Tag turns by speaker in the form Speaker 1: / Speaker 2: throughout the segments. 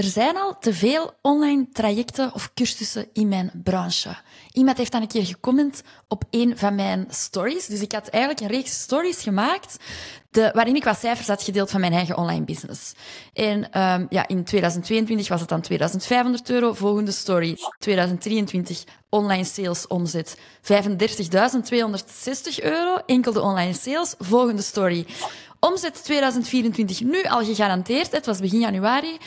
Speaker 1: Er zijn al te veel online trajecten of cursussen in mijn branche. Iemand heeft dan een keer gecomment op een van mijn stories. Dus ik had eigenlijk een reeks stories gemaakt de, waarin ik wat cijfers had gedeeld van mijn eigen online business. En um, ja, in 2022 was het dan 2500 euro. Volgende story, 2023 online sales omzet 35.260 euro. Enkel de online sales. Volgende story. Omzet 2024 nu al gegarandeerd. Het was begin januari.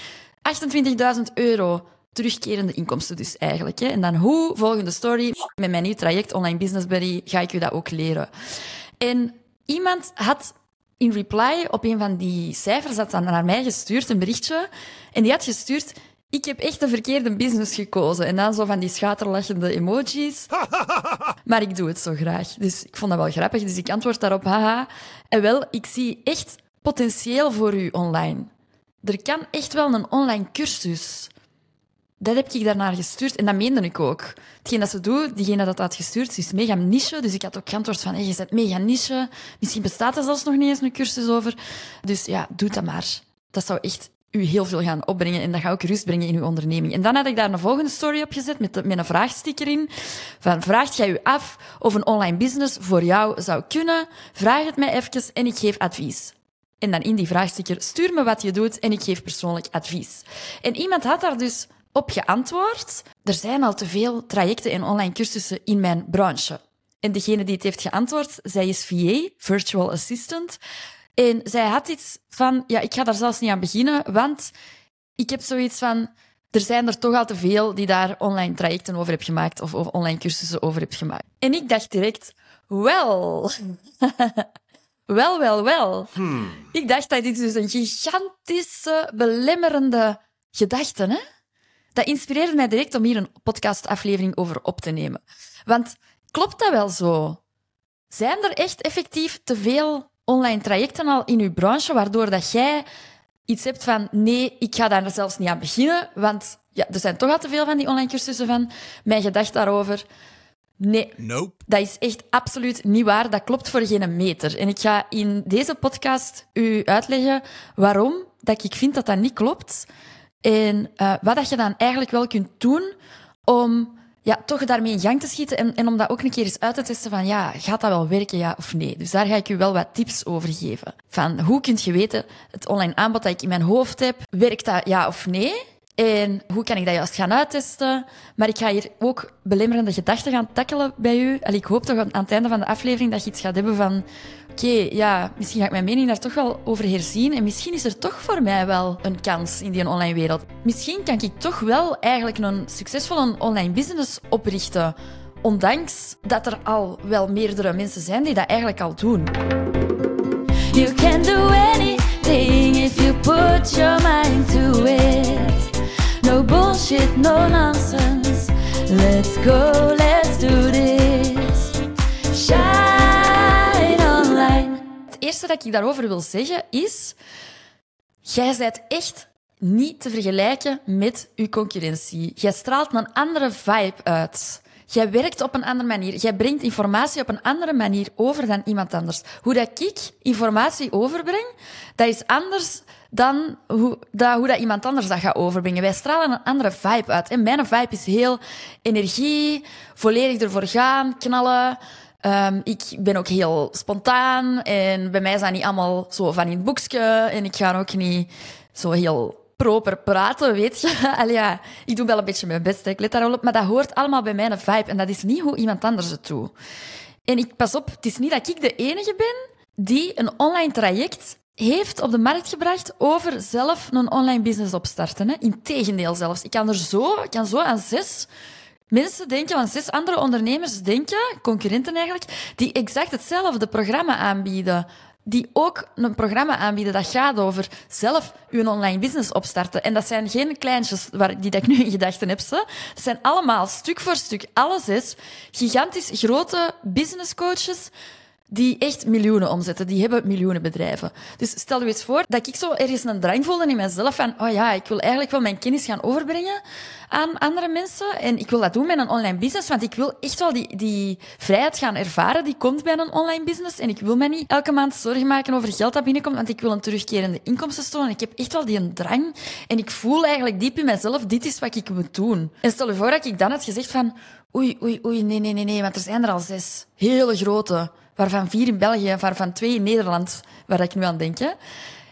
Speaker 1: 28.000 euro terugkerende inkomsten dus eigenlijk. Hè. En dan hoe, volgende story, met mijn nieuw traject Online Business Buddy ga ik u dat ook leren. En iemand had in reply op een van die cijfers had dan naar mij gestuurd, een berichtje. En die had gestuurd, ik heb echt de verkeerde business gekozen. En dan zo van die schaterlachende emojis. Maar ik doe het zo graag. Dus ik vond dat wel grappig. Dus ik antwoord daarop, haha. En wel, ik zie echt potentieel voor u online. Er kan echt wel een online cursus. Dat heb ik daarnaar gestuurd en dat meende ik ook. Hetgeen dat ze doet, diegene dat had gestuurd, is mega niche. Dus ik had ook geantwoord van, hey, je bent mega niche. Misschien bestaat er zelfs nog niet eens een cursus over. Dus ja, doe dat maar. Dat zou echt u heel veel gaan opbrengen en dat gaat ook rust brengen in uw onderneming. En dan had ik daar een volgende story op gezet met, met een vraagsticker in. Van, vraagt jij u af of een online business voor jou zou kunnen? Vraag het mij even en ik geef advies. En dan in die vraagsticker, stuur me wat je doet en ik geef persoonlijk advies. En iemand had daar dus op geantwoord. Er zijn al te veel trajecten en online cursussen in mijn branche. En degene die het heeft geantwoord, zij is VA, Virtual Assistant. En zij had iets van, ja, ik ga daar zelfs niet aan beginnen, want ik heb zoiets van, er zijn er toch al te veel die daar online trajecten over hebben gemaakt of, of online cursussen over hebben gemaakt. En ik dacht direct, wel, wel, wel, wel.
Speaker 2: Hmm.
Speaker 1: Ik dacht dat dit dus een gigantische, belemmerende gedachte, hè? Dat inspireerde mij direct om hier een podcastaflevering over op te nemen. Want klopt dat wel zo? Zijn er echt effectief te veel online trajecten al in uw branche, waardoor dat jij iets hebt van nee, ik ga daar zelfs niet aan beginnen, want ja, er zijn toch al te veel van die online cursussen van. Mijn gedacht daarover, nee,
Speaker 2: Nope.
Speaker 1: dat is echt absoluut niet waar. Dat klopt voor geen meter. En ik ga in deze podcast u uitleggen waarom dat ik vind dat dat niet klopt. En uh, wat dat je dan eigenlijk wel kunt doen om ja, toch daarmee in gang te schieten en, en om dat ook een keer eens uit te testen van ja, gaat dat wel werken, ja of nee? Dus daar ga ik u wel wat tips over geven. Van hoe kunt je weten, het online aanbod dat ik in mijn hoofd heb, werkt dat ja of nee? En hoe kan ik dat juist gaan uittesten? Maar ik ga hier ook belemmerende gedachten gaan tackelen bij u. En ik hoop toch aan het einde van de aflevering dat je iets gaat hebben van... Oké, ja, misschien ga ik mijn mening daar toch wel over herzien. En misschien is er toch voor mij wel een kans in die online wereld. Misschien kan ik toch wel eigenlijk een succesvolle online business oprichten. Ondanks dat er al wel meerdere mensen zijn die dat eigenlijk al doen. You can do anything if you put your mind to it. No bullshit, no nonsense. Let's go, let's do this. Shine online. Het eerste dat ik daarover wil zeggen is: jij bent echt niet te vergelijken met uw concurrentie. Jij straalt een andere vibe uit. Jij werkt op een andere manier. Jij brengt informatie op een andere manier over dan iemand anders. Hoe dat ik informatie overbreng, dat is anders dan hoe dat, hoe dat iemand anders dat gaat overbrengen. Wij stralen een andere vibe uit. En mijn vibe is heel energie, volledig ervoor gaan, knallen. Um, ik ben ook heel spontaan en bij mij dat niet allemaal zo van in het boekje. En ik ga ook niet zo heel proper praten, weet je. Allee, ik doe wel een beetje mijn best, ik let daar op. Maar dat hoort allemaal bij mijn vibe en dat is niet hoe iemand anders het doet. En ik, pas op, het is niet dat ik de enige ben die een online traject heeft op de markt gebracht over zelf een online business opstarten. Hè. Integendeel zelfs. Ik kan er zo, ik kan zo aan zes mensen denken, aan zes andere ondernemers denken, concurrenten eigenlijk, die exact hetzelfde programma aanbieden. Die ook een programma aanbieden dat gaat over zelf uw online business opstarten. En dat zijn geen kleintjes waar, die dat ik nu in gedachten heb. Ze. Dat zijn allemaal stuk voor stuk, alle zes, gigantisch grote business coaches die echt miljoenen omzetten. Die hebben miljoenen bedrijven. Dus stel je eens voor dat ik zo ergens een drang voelde in mezelf van, oh ja, ik wil eigenlijk wel mijn kennis gaan overbrengen aan andere mensen. En ik wil dat doen met een online business, want ik wil echt wel die, die vrijheid gaan ervaren die komt bij een online business. En ik wil mij niet elke maand zorgen maken over geld dat binnenkomt, want ik wil een terugkerende inkomstenstroom. En ik heb echt wel die drang. En ik voel eigenlijk diep in mezelf, dit is wat ik moet doen. En stel je voor dat ik dan had gezegd van, oei, oei, oei, nee, nee, nee, nee, want er zijn er al zes. Hele grote. Waarvan vier in België, waarvan twee in Nederland, waar ik nu aan denk. Hè.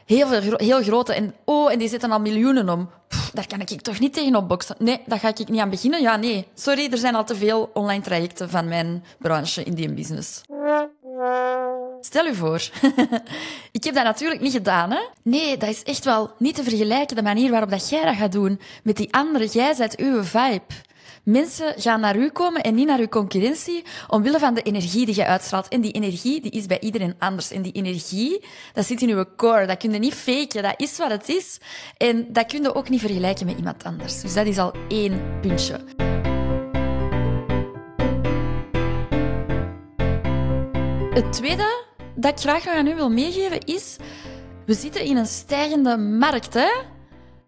Speaker 1: Heel, veel, heel grote. En, oh, en die zitten al miljoenen om. daar kan ik toch niet tegen opboksen. Nee, daar ga ik niet aan beginnen. Ja, nee. Sorry, er zijn al te veel online trajecten van mijn branche in die business. Stel u voor. ik heb dat natuurlijk niet gedaan, hè? Nee, dat is echt wel niet te vergelijken de manier waarop dat jij dat gaat doen met die andere. Jij bent uw vibe. Mensen gaan naar u komen en niet naar uw concurrentie, omwille van de energie die je uitstraalt. En die energie die is bij iedereen anders. En die energie, dat zit in uw core. Dat kun je niet faken. Dat is wat het is. En dat kun je ook niet vergelijken met iemand anders. Dus dat is al één puntje. Het tweede dat ik graag aan u wil meegeven is... We zitten in een stijgende markt, hè?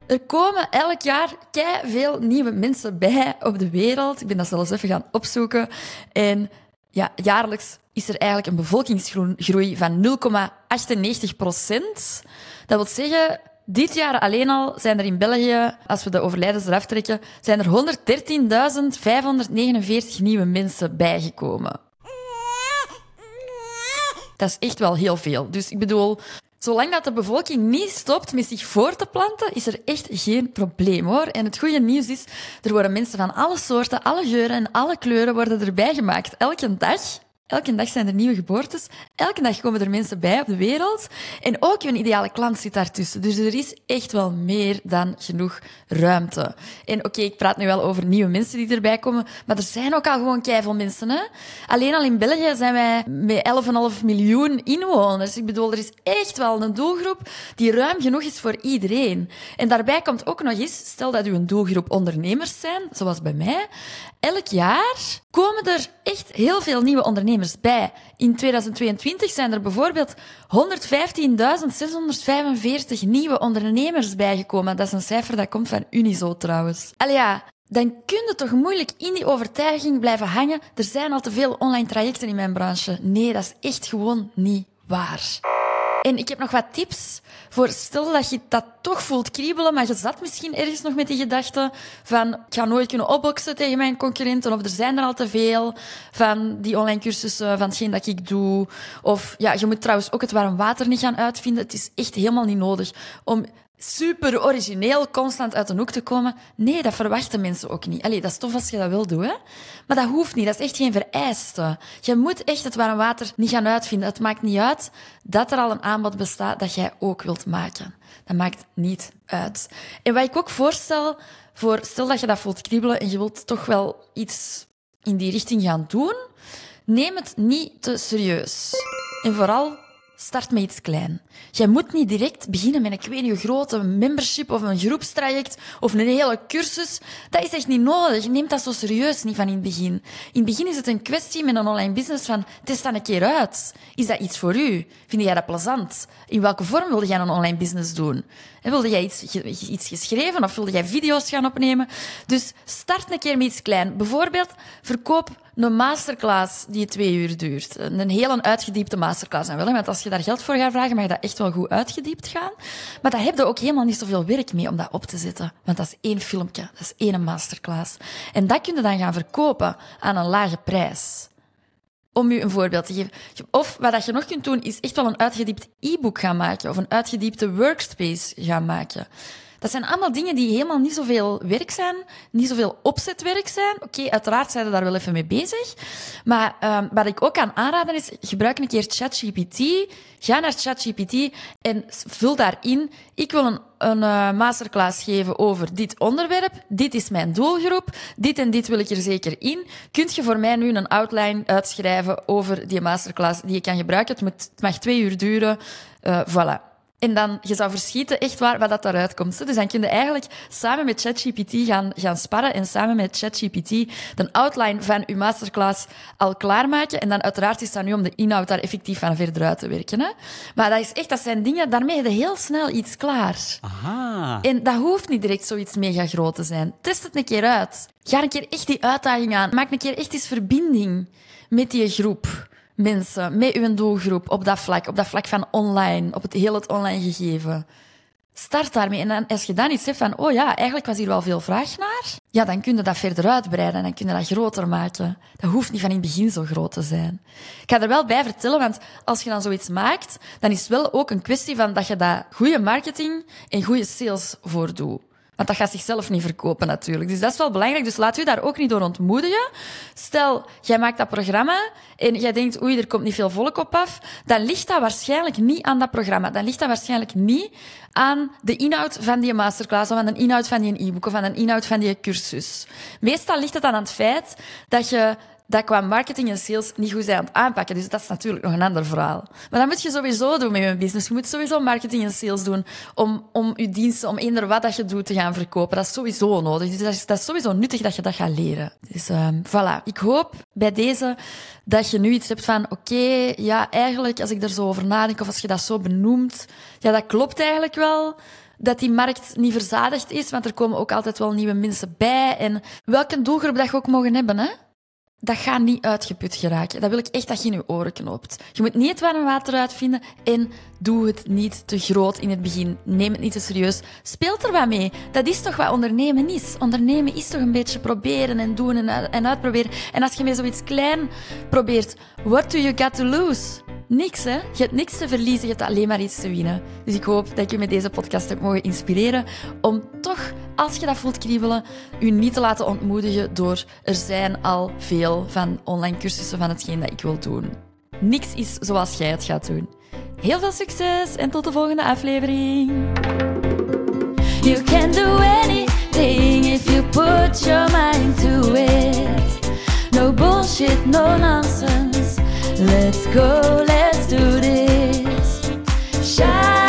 Speaker 1: Er komen elk jaar kei veel nieuwe mensen bij op de wereld. Ik ben dat zelfs even gaan opzoeken. En ja, jaarlijks is er eigenlijk een bevolkingsgroei van 0,98 procent. Dat wil zeggen, dit jaar alleen al zijn er in België, als we de overlijdens eraf trekken, zijn er 113.549 nieuwe mensen bijgekomen. Dat is echt wel heel veel. Dus ik bedoel, Zolang dat de bevolking niet stopt met zich voor te planten, is er echt geen probleem hoor. En het goede nieuws is, er worden mensen van alle soorten, alle geuren en alle kleuren worden erbij gemaakt. Elke dag. Elke dag zijn er nieuwe geboortes. Elke dag komen er mensen bij op de wereld. En ook een ideale klant zit daartussen. Dus er is echt wel meer dan genoeg ruimte. En oké, ik praat nu wel over nieuwe mensen die erbij komen. Maar er zijn ook al gewoon keiveel mensen. Hè? Alleen al in België zijn wij met 11,5 miljoen inwoners. Ik bedoel, er is echt wel een doelgroep die ruim genoeg is voor iedereen. En daarbij komt ook nog eens, stel dat u een doelgroep ondernemers zijn, zoals bij mij. Elk jaar komen er echt heel veel nieuwe ondernemers In 2022 zijn er bijvoorbeeld 115.645 nieuwe ondernemers bijgekomen. Dat is een cijfer dat komt van Unizo trouwens. Allee ja, dan kun je toch moeilijk in die overtuiging blijven hangen. Er zijn al te veel online trajecten in mijn branche. Nee, dat is echt gewoon niet waar. En ik heb nog wat tips voor stel dat je dat toch voelt kriebelen, maar je zat misschien ergens nog met die gedachte van ik ga nooit kunnen opboksen tegen mijn concurrenten of er zijn er al te veel van die online cursussen, van hetgeen dat ik doe. Of ja, je moet trouwens ook het warm water niet gaan uitvinden. Het is echt helemaal niet nodig om super origineel constant uit een hoek te komen. Nee, dat verwachten mensen ook niet. Allee, dat is tof als je dat wil doen, hè? maar dat hoeft niet. Dat is echt geen vereiste. Je moet echt het warm water niet gaan uitvinden. Het maakt niet uit dat er al een aanbod bestaat dat jij ook wilt maken. Dat maakt niet uit. En wat ik ook voorstel, voor stel dat je dat voelt kriebelen en je wilt toch wel iets in die richting gaan doen, neem het niet te serieus. En vooral Start met iets klein. Jij moet niet direct beginnen met een ik grote membership of een groepstraject of een hele cursus. Dat is echt niet nodig. Neem dat zo serieus niet van in het begin. In het begin is het een kwestie met een online business van test dat een keer uit. Is dat iets voor u? Vind jij dat plezant? In welke vorm wil jij een online business doen? Wilde jij iets, iets geschreven of wilde jij video's gaan opnemen? Dus start een keer met iets klein. Bijvoorbeeld, verkoop een masterclass die twee uur duurt. Een heel uitgediepte masterclass. En wel, want als je daar geld voor gaat vragen, mag dat echt wel goed uitgediept gaan. Maar daar heb je ook helemaal niet zoveel werk mee om dat op te zetten. Want dat is één filmpje, dat is één masterclass. En dat kun je dan gaan verkopen aan een lage prijs. Om u een voorbeeld te geven. Of wat je nog kunt doen, is echt wel een uitgediept e-book gaan maken. Of een uitgediepte workspace gaan maken. Dat zijn allemaal dingen die helemaal niet zoveel werk zijn, niet zoveel opzetwerk zijn. Oké, uiteraard zijn we daar wel even mee bezig. Maar um, wat ik ook kan aanraden is, gebruik een keer ChatGPT. Ga naar ChatGPT en vul daarin. Ik wil een, een uh, masterclass geven over dit onderwerp. Dit is mijn doelgroep. Dit en dit wil ik er zeker in. Kunt je voor mij nu een outline uitschrijven over die masterclass die je kan gebruiken? Het, mag twee uur duren. Uh, voilà. En dan, je zou verschieten echt waar wat dat daaruit komt. Dus dan kun je eigenlijk samen met ChatGPT gaan, gaan sparren en samen met ChatGPT de outline van je masterclass al klaarmaken. En dan uiteraard is het nu om de inhoud daar effectief van verder uit te werken. Hè? Maar dat, is echt, dat zijn dingen, daarmee heb je heel snel iets klaar.
Speaker 2: Aha.
Speaker 1: En dat hoeft niet direct zoiets mega groot te zijn. Test het een keer uit. Ga een keer echt die uitdaging aan. Maak een keer echt eens verbinding met die groep mensen, met uw doelgroep op dat vlak, op dat vlak van online, op het heel het online gegeven. Start daarmee. En dan, als je dan iets hebt van, oh ja, eigenlijk was hier wel veel vraag naar, ja, dan kun je dat verder uitbreiden en dan kun je dat groter maken. Dat hoeft niet van in het begin zo groot te zijn. Ik ga er wel bij vertellen, want als je dan zoiets maakt, dan is het wel ook een kwestie van dat je daar goede marketing en goede sales voor doet. Want dat gaat zichzelf niet verkopen natuurlijk. Dus dat is wel belangrijk. Dus laat u daar ook niet door ontmoedigen. Stel, jij maakt dat programma en jij denkt, oei, er komt niet veel volk op af. Dan ligt dat waarschijnlijk niet aan dat programma. Dan ligt dat waarschijnlijk niet aan de inhoud van die masterclass of aan de inhoud van die e-book of aan de inhoud van die cursus. Meestal ligt het dan aan het feit dat je dat qua marketing en sales niet goed zijn aan het aanpakken. Dus dat is natuurlijk nog een ander verhaal. Maar dat moet je sowieso doen met je business. Je moet sowieso marketing en sales doen om, om je diensten, om eender wat dat je doet, te gaan verkopen. Dat is sowieso nodig. Dus dat is, dat sowieso nuttig dat je dat gaat leren. Dus um, voilà. Ik hoop bij deze dat je nu iets hebt van, oké, ja, eigenlijk, als ik er zo over nadenk, of als je dat zo benoemt, ja, dat klopt eigenlijk wel dat die markt niet verzadigd is, want er komen ook altijd wel nieuwe mensen bij. En welke doelgroep dat je ook mogen hebben, hè? Dat gaat niet uitgeput geraken. Dat wil ik echt dat je in je oren knoopt. Je moet niet het warme water uitvinden en doe het niet te groot in het begin. Neem het niet te serieus. Speel er wat mee. Dat is toch wat ondernemen is. Ondernemen is toch een beetje proberen en doen en, en uitproberen. En als je met zoiets klein probeert, what do you got to lose? Niks, hè? Je hebt niks te verliezen, je hebt alleen maar iets te winnen. Dus ik hoop dat ik je met deze podcast heb mogen inspireren om toch, als je dat voelt kriebelen, je niet te laten ontmoedigen door er zijn al veel van online cursussen van hetgeen dat ik wil doen. Niks is zoals jij het gaat doen. Heel veel succes en tot de volgende aflevering. You can do anything if you put your mind to it. No bullshit, no nonsense. Let's go, let's do this. Shine